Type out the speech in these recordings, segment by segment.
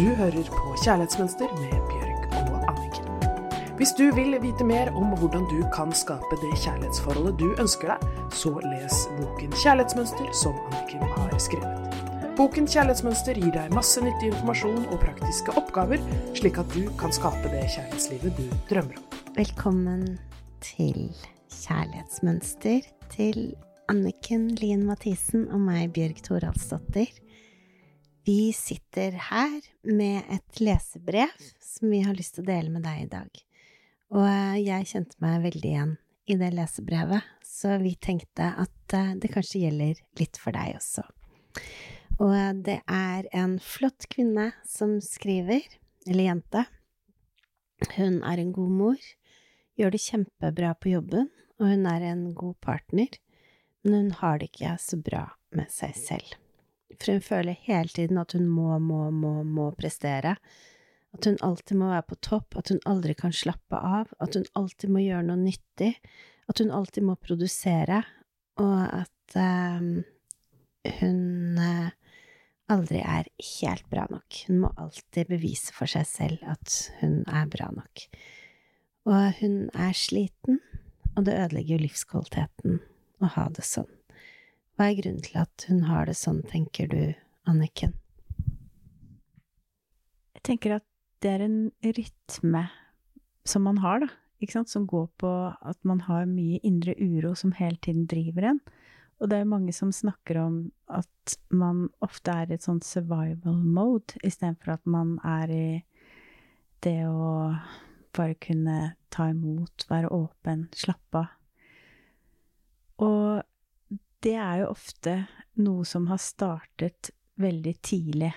Du hører på Kjærlighetsmønster med Bjørg og Anniken. Hvis du vil vite mer om hvordan du kan skape det kjærlighetsforholdet du ønsker deg, så les boken Kjærlighetsmønster som Anniken har skrevet. Boken Kjærlighetsmønster gir deg masse nyttig informasjon og praktiske oppgaver, slik at du kan skape det kjærlighetslivet du drømmer om. Velkommen til Kjærlighetsmønster til Anniken Lien Mathisen og meg, Bjørg Toralsdottir. Vi sitter her med et lesebrev som vi har lyst til å dele med deg i dag. Og eh, jeg kjente meg veldig igjen i det lesebrevet, så vi tenkte at eh, det kanskje gjelder litt for deg også. Og eh, det er en flott kvinne som skriver, eller jente. Hun er en god mor, gjør det kjempebra på jobben, og hun er en god partner, men hun har det ikke så bra med seg selv. For hun føler hele tiden at hun må, må, må, må prestere. At hun alltid må være på topp, at hun aldri kan slappe av, at hun alltid må gjøre noe nyttig, at hun alltid må produsere, og at um, hun uh, aldri er helt bra nok. Hun må alltid bevise for seg selv at hun er bra nok. Og hun er sliten, og det ødelegger jo livskvaliteten å ha det sånn. Hva er grunnen til at hun har det sånn, tenker du, Anniken? Jeg tenker at det er en rytme som man har, da, ikke sant, som går på at man har mye indre uro som hele tiden driver en. Og det er mange som snakker om at man ofte er i et sånt survival mode, istedenfor at man er i det å bare kunne ta imot, være åpen, slappe av. Og det er jo ofte noe som har startet veldig tidlig.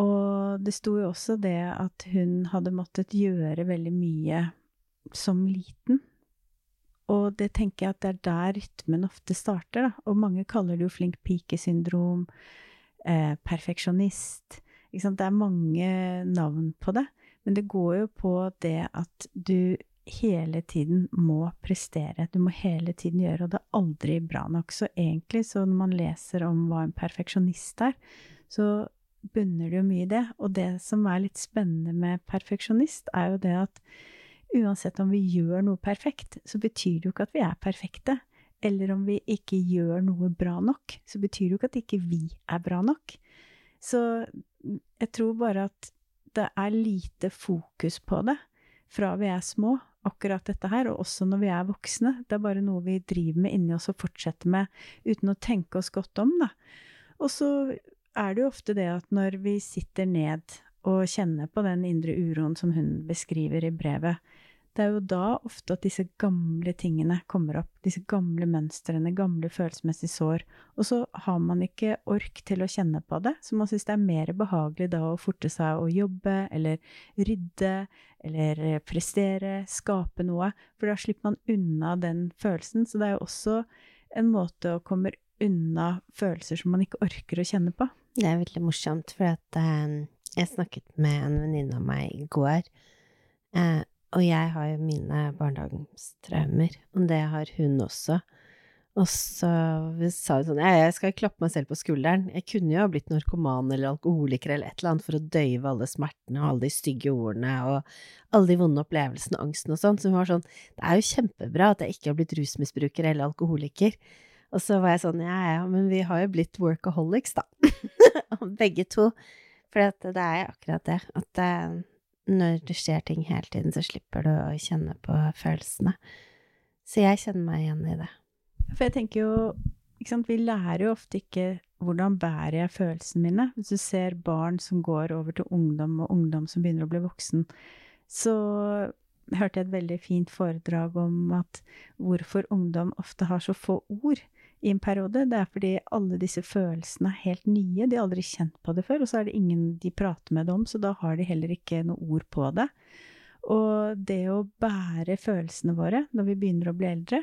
Og det sto jo også det at hun hadde måttet gjøre veldig mye som liten. Og det tenker jeg at det er der rytmen ofte starter, da. Og mange kaller det jo flink pike-syndrom, eh, perfeksjonist. Det er mange navn på det. Men det går jo på det at du hele tiden må prestere. Du må hele tiden gjøre, og det er aldri bra nok. Så egentlig, så når man leser om hva en perfeksjonist er, så bunner det jo mye i det. Og det som er litt spennende med perfeksjonist, er jo det at uansett om vi gjør noe perfekt, så betyr det jo ikke at vi er perfekte. Eller om vi ikke gjør noe bra nok, så betyr det jo ikke at ikke vi er bra nok. Så jeg tror bare at det er lite fokus på det fra vi er små, akkurat dette her, og også når vi er voksne. Det er bare noe vi driver med inni oss og fortsetter med uten å tenke oss godt om, da. Og så er det jo ofte det at når vi sitter ned og kjenner på den indre uroen som hun beskriver i brevet, det er jo da ofte at disse gamle tingene kommer opp, disse gamle mønstrene, gamle følelsesmessige sår, og så har man ikke ork til å kjenne på det, så man syns det er mer behagelig da å forte seg å jobbe eller rydde eller prestere, skape noe, for da slipper man unna den følelsen. Så det er jo også en måte å komme unna følelser som man ikke orker å kjenne på. Det er veldig morsomt, for at, eh, jeg snakket med en venninne av meg i går. Eh, og jeg har jo mine barndomstraumer, og det har hun også. Og så sa hun sånn jeg skal klappe meg selv på skulderen. Jeg kunne jo ha blitt narkoman eller alkoholiker eller et eller annet for å døyve alle smertene og alle de stygge ordene og alle de vonde opplevelsene og angsten og sånn. Så hun var sånn det er jo kjempebra at jeg ikke har blitt rusmisbruker eller alkoholiker. Og så var jeg sånn ja ja, men vi har jo blitt workaholics, da. Begge to. For det er akkurat det. At eh, når det skjer ting hele tiden, så slipper du å kjenne på følelsene. Så jeg kjenner meg igjen i det. For jeg tenker jo Vi lærer jo ofte ikke hvordan bærer jeg følelsene mine. Hvis du ser barn som går over til ungdom, og ungdom som begynner å bli voksen, så hørte jeg et veldig fint foredrag om at hvorfor ungdom ofte har så få ord i en periode. Det er fordi alle disse følelsene er helt nye, de har aldri kjent på det før, og så er det ingen de prater med det om, så da har de heller ikke noe ord på det. Og det å bære følelsene våre når vi begynner å bli eldre,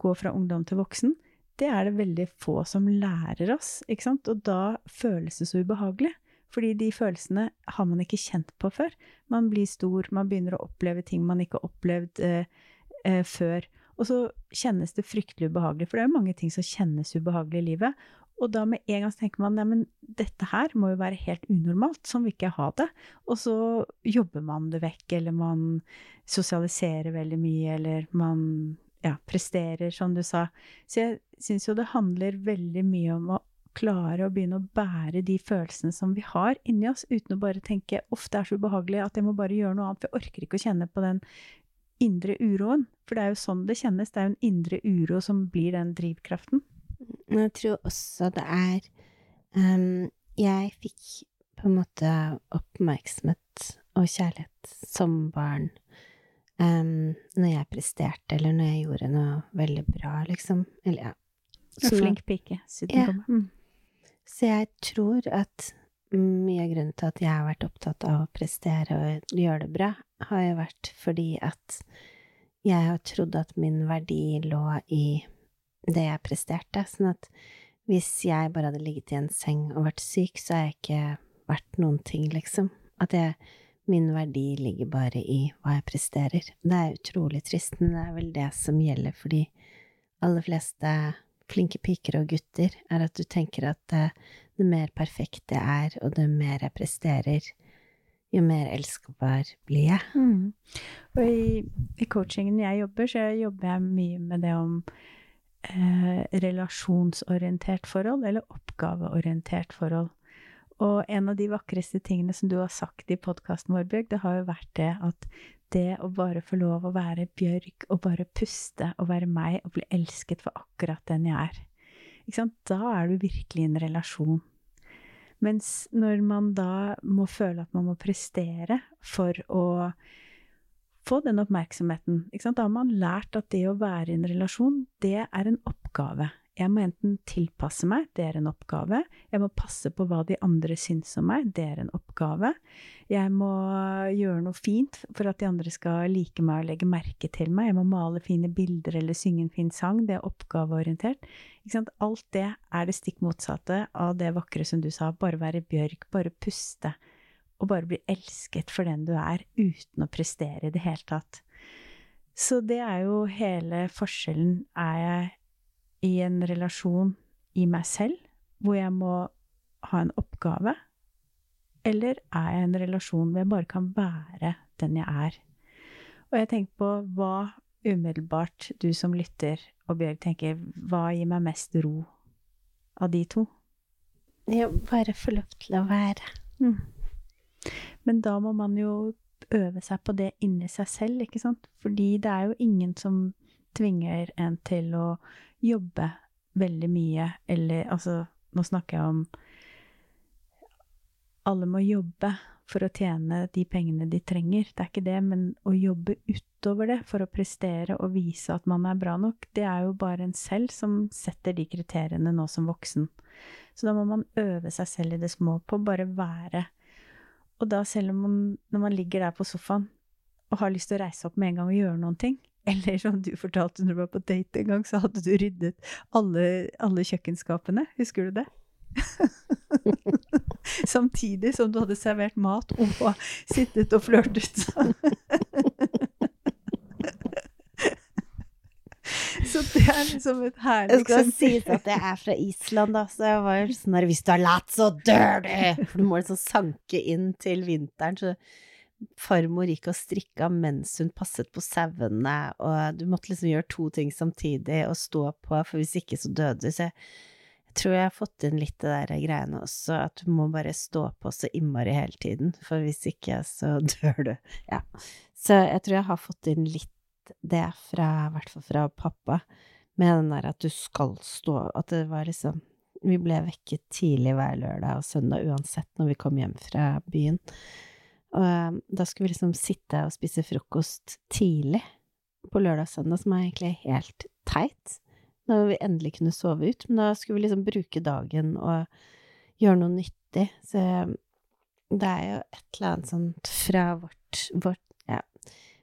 gå fra ungdom til voksen, det er det veldig få som lærer oss, ikke sant, og da føles det så ubehagelig. Fordi de følelsene har man ikke kjent på før. Man blir stor, man begynner å oppleve ting man ikke har opplevd eh, eh, før. Og så kjennes det fryktelig ubehagelig, for det er jo mange ting som kjennes ubehagelig i livet. Og da med en gang så tenker man nei, men dette her må jo være helt unormalt, sånn vil ikke jeg ha det. Og så jobber man det vekk, eller man sosialiserer veldig mye, eller man ja, presterer, som du sa. Så jeg syns jo det handler veldig mye om å klare å begynne å bære de følelsene som vi har inni oss, uten å bare tenke ofte er så ubehagelig at jeg må bare gjøre noe annet, for jeg orker ikke å kjenne på den indre uroen. For det er jo sånn det kjennes, det er jo en indre uro som blir den drivkraften. Jeg tror også det er um, Jeg fikk på en måte oppmerksomhet og kjærlighet som barn um, når jeg presterte, eller når jeg gjorde noe veldig bra, liksom. Eller ja. En flink pike. Ja. Mm. Så jeg tror at mye av grunnen til at jeg har vært opptatt av å prestere og gjøre det bra, har jo vært fordi at jeg har trodd at min verdi lå i det jeg presterte. Sånn at hvis jeg bare hadde ligget i en seng og vært syk, så har jeg ikke vært noen ting, liksom. At jeg, min verdi ligger bare i hva jeg presterer. Det er utrolig trist, men det er vel det som gjelder for de aller fleste flinke piker og gutter, er at du tenker at det, det mer perfekte jeg er, og det mer jeg presterer, jo mer elskbar blir jeg. Mm. Og i, i, coachingen jeg jobber, så jobber jeg mye med det om eh, relasjonsorientert forhold, eller oppgaveorientert forhold. Og en av de vakreste tingene som du har sagt i podkasten vår, Bjørg, det har jo vært det at det å bare få lov å være Bjørg, og bare puste og være meg og bli elsket for akkurat den jeg er, da er du virkelig i en relasjon. Mens når man da må føle at man må prestere for å få den oppmerksomheten. Da har man lært at det å være i en relasjon, det er en oppgave. Jeg må enten tilpasse meg, det er en oppgave. Jeg må passe på hva de andre syns om meg, det er en oppgave. Jeg må gjøre noe fint for at de andre skal like meg og legge merke til meg. Jeg må male fine bilder eller synge en fin sang. Det er oppgaveorientert. Alt det er det stikk motsatte av det vakre som du sa. Bare være bjørk, bare puste. Og bare bli elsket for den du er, uten å prestere i det hele tatt. Så det er jo hele forskjellen. Er jeg i en relasjon i meg selv, hvor jeg må ha en oppgave? Eller er jeg i en relasjon hvor jeg bare kan være den jeg er? Og jeg tenker på hva umiddelbart du som lytter og Bjørg tenker, hva gir meg mest ro av de to? Ja, bare få lov til å være. Mm. Men da må man jo øve seg på det inni seg selv, ikke sant? Fordi det er jo ingen som tvinger en til å jobbe veldig mye, eller altså Nå snakker jeg om alle må jobbe for å tjene de pengene de trenger. Det er ikke det, men å jobbe utover det for å prestere og vise at man er bra nok, det er jo bare en selv som setter de kriteriene nå som voksen. Så da må man øve seg selv i det små på å bare være. Og da, selv om man, når man ligger der på sofaen og har lyst til å reise opp med en gang og gjøre noen ting, eller som du fortalte når du var på date en gang, så hadde du ryddet alle, alle kjøkkenskapene. Husker du det? Samtidig som du hadde servert mat og sittet og flørtet. Så det er liksom et herlig eksempel. Det skal sies at jeg er fra Island, da, så jeg var sånn der Hvis du har latt, så dør du! For du må liksom sanke inn til vinteren. så farmor gikk og strikka mens hun passet på sauene, og du måtte liksom gjøre to ting samtidig og stå på, for hvis ikke så døde du. Så jeg, tror jeg har fått inn litt det der greiene også, at du må bare stå på så innmari hele tiden, for hvis ikke så dør du. Ja. Så jeg tror jeg har fått inn litt det fra, i hvert fall fra pappa, med den der at du skal stå, at det var liksom Vi ble vekket tidlig hver lørdag og søndag uansett når vi kom hjem fra byen. Og eh, da skulle vi liksom sitte og spise frokost tidlig på lørdag og søndag, som er egentlig helt teit, når vi endelig kunne sove ut, men da skulle vi liksom bruke dagen og gjøre noe nyttig, så det er jo et eller annet sånt fra vårt, vårt, ja,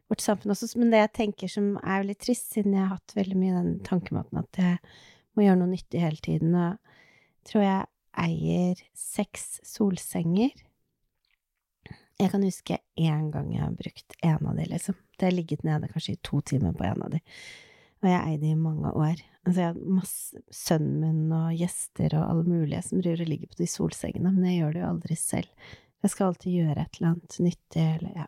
vårt samfunn også, men det jeg tenker som er veldig trist, siden jeg har hatt veldig mye den tankemåten at jeg må gjøre noe nyttig hele tiden, og tror jeg eier seks solsenger jeg kan huske én gang jeg har brukt en av de, liksom. Det har ligget nede kanskje i to timer på en av de. Og jeg eide i mange år. Altså, jeg hadde masse Sønnen min og gjester og alle mulige som driver og ligger på de solsengene, men jeg gjør det jo aldri selv. Jeg skal alltid gjøre et eller annet nyttig, eller ja.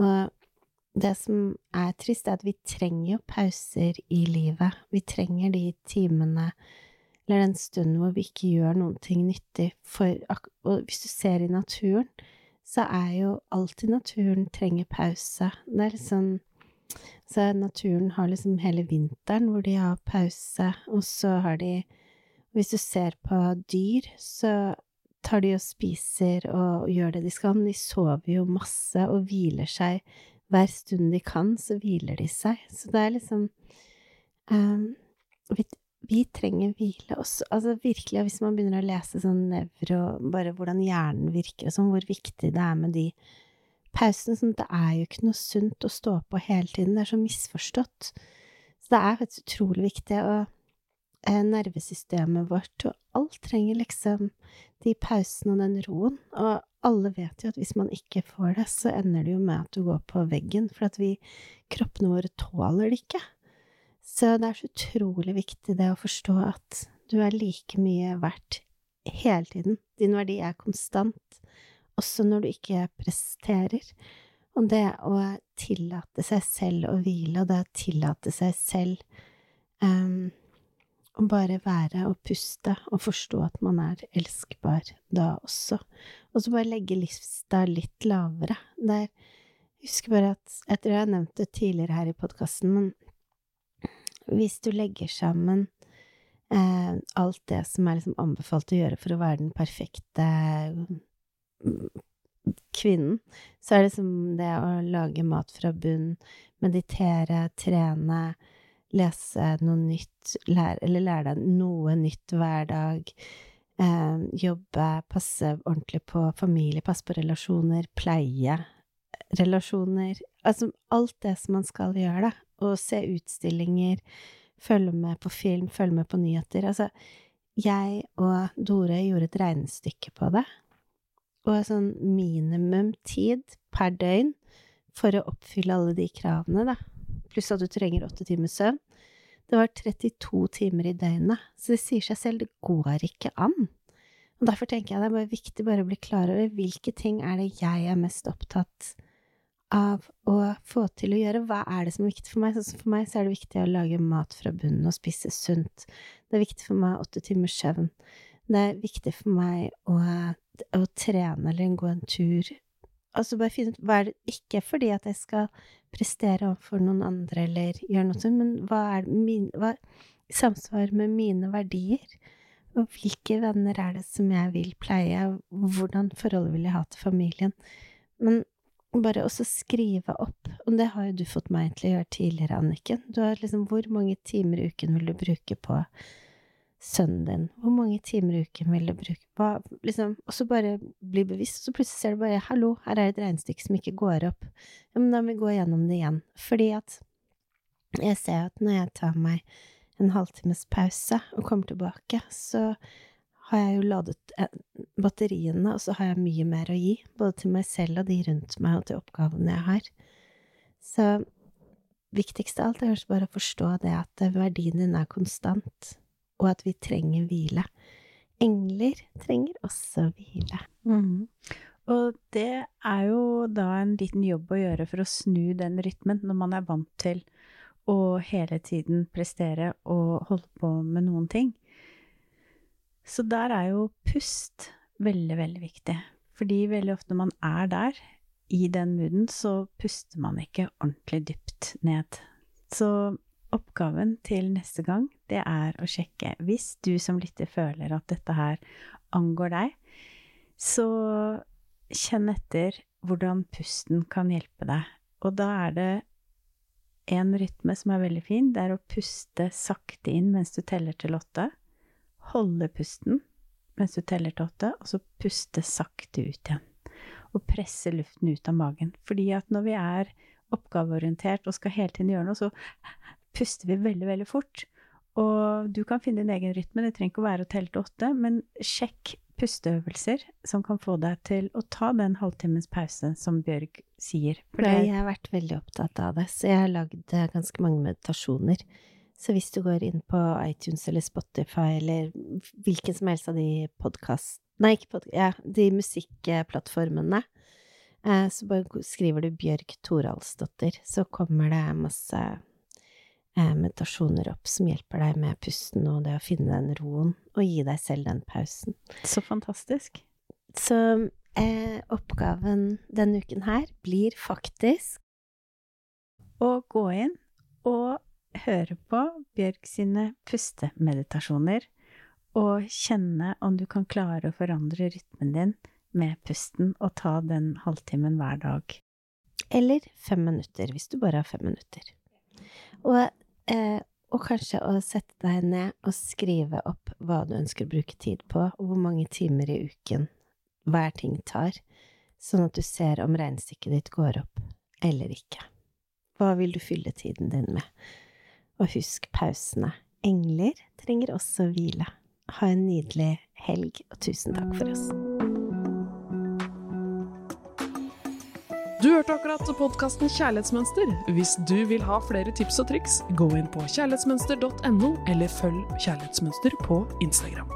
Og det som er trist, er at vi trenger jo pauser i livet. Vi trenger de timene eller den stunden hvor vi ikke gjør noen ting nyttig. For, og hvis du ser i naturen, så er jo alltid naturen trenger pause. Det er liksom Så naturen har liksom hele vinteren hvor de har pause, og så har de Hvis du ser på dyr, så tar de og spiser og gjør det de skal, men de sover jo masse og hviler seg hver stund de kan, så hviler de seg. Så det er liksom um, vi trenger hvile også. Altså virkelig, hvis man begynner å lese sånn nevro, bare hvordan hjernen virker og sånn, hvor viktig det er med de pausene. Sånn, det er jo ikke noe sunt å stå på hele tiden. Det er så misforstått. Så det er faktisk utrolig viktig. Og eh, nervesystemet vårt og alt trenger liksom de pausene og den roen. Og alle vet jo at hvis man ikke får det, så ender det jo med at du går på veggen, for at vi, kroppene våre tåler det ikke. Så det er så utrolig viktig det å forstå at du er like mye verdt hele tiden. Din verdi er konstant, også når du ikke presterer. Og det å tillate seg selv å hvile, og det å tillate seg selv um, å bare være og puste og forstå at man er elskbar da også. Og så bare legge lista litt lavere. Der, jeg husker bare at Jeg tror jeg har nevnt det tidligere her i podkasten, men hvis du legger sammen eh, alt det som er liksom anbefalt å gjøre for å være den perfekte mm, kvinnen, så er det som det å lage mat fra bunn, meditere, trene, lese noe nytt, lære, eller lære deg noe nytt hver dag, eh, jobbe, passe ordentlig på familie, passe på relasjoner, pleie relasjoner Altså alt det som man skal gjøre, da og se utstillinger, følge med på film, følge med på nyheter. Altså, jeg og Dore gjorde et regnestykke på det, og sånn minimum tid per døgn for å oppfylle alle de kravene, da, pluss at du trenger åtte timers søvn. Det var 32 timer i døgnet, så det sier seg selv, det går ikke an. Og derfor tenker jeg det er bare viktig bare å bli klar over hvilke ting er det jeg er mest opptatt av av å få til å gjøre hva er det som er viktig for meg. Sånn for meg så er det viktig å lage mat fra bunnen og spise sunt. Det er viktig for meg åtte timers søvn. Det er viktig for meg å, å trene eller gå en tur. Altså bare finne ut hva er det Ikke fordi at jeg skal prestere overfor noen andre eller gjøre noe sånt, men hva er min, hva samsvar med mine verdier? Og hvilke venner er det som jeg vil pleie? Hvordan forhold vil jeg ha til familien? Men bare også skrive opp, og det har jo du fått meg til å gjøre tidligere, Anniken. Du har liksom Hvor mange timer i uken vil du bruke på sønnen din? Hvor mange timer i uken vil du bruke på liksom, Og så bare bli bevisst, og så plutselig ser du bare Hallo, her er et regnestykke som ikke går opp. Ja, men da må vi gå gjennom det igjen. Fordi at jeg ser at når jeg tar meg en halvtimes pause og kommer tilbake, så har jeg jo ladet eh, batteriene, og så har jeg mye mer å gi, både til meg selv og de rundt meg, og til oppgavene jeg har. Så viktigst av alt er bare å forstå det at verdien din er konstant, og at vi trenger hvile. Engler trenger også hvile. Mm. Og det er jo da en liten jobb å gjøre for å snu den rytmen, når man er vant til å hele tiden prestere og holde på med noen ting. Så der er jo pust veldig, veldig viktig. Fordi veldig ofte når man er der, i den mooden, så puster man ikke ordentlig dypt ned. Så oppgaven til neste gang, det er å sjekke Hvis du som lytter føler at dette her angår deg, så kjenn etter hvordan pusten kan hjelpe deg. Og da er det en rytme som er veldig fin. Det er å puste sakte inn mens du teller til åtte holde pusten mens du teller til åtte, og så puste sakte ut igjen. Og presse luften ut av magen. Fordi at når vi er oppgaveorientert og skal hele tiden gjøre noe, så puster vi veldig, veldig fort. Og du kan finne din egen rytme, det trenger ikke å være å telle til åtte, men sjekk pusteøvelser som kan få deg til å ta den halvtimens pause som Bjørg sier. For jeg har vært veldig opptatt av det, så jeg har lagd eh, ganske mange meditasjoner. Så hvis du går inn på iTunes eller Spotify eller hvilken som helst av de podkast... Nei, ikke podkast... Ja, de musikkplattformene, eh, så bare skriver du Bjørg Toralsdottir, så kommer det masse eh, meditasjoner opp som hjelper deg med pusten og det å finne den roen, og gi deg selv den pausen. så fantastisk. Så eh, oppgaven denne uken her blir faktisk å gå inn og høre på Bjørg sine pustemeditasjoner, og kjenne om du kan klare å forandre rytmen din med pusten, og ta den halvtimen hver dag. Eller fem minutter, hvis du bare har fem minutter. Og, eh, og kanskje å sette deg ned og skrive opp hva du ønsker å bruke tid på, og hvor mange timer i uken hver ting tar, sånn at du ser om regnestykket ditt går opp eller ikke. Hva vil du fylle tiden din med? Og husk pausene. Engler trenger også hvile. Ha en nydelig helg, og tusen takk for oss. Du hørte akkurat podkasten Kjærlighetsmønster. Hvis du vil ha flere tips og triks, gå inn på kjærlighetsmønster.no, eller følg Kjærlighetsmønster på Instagram.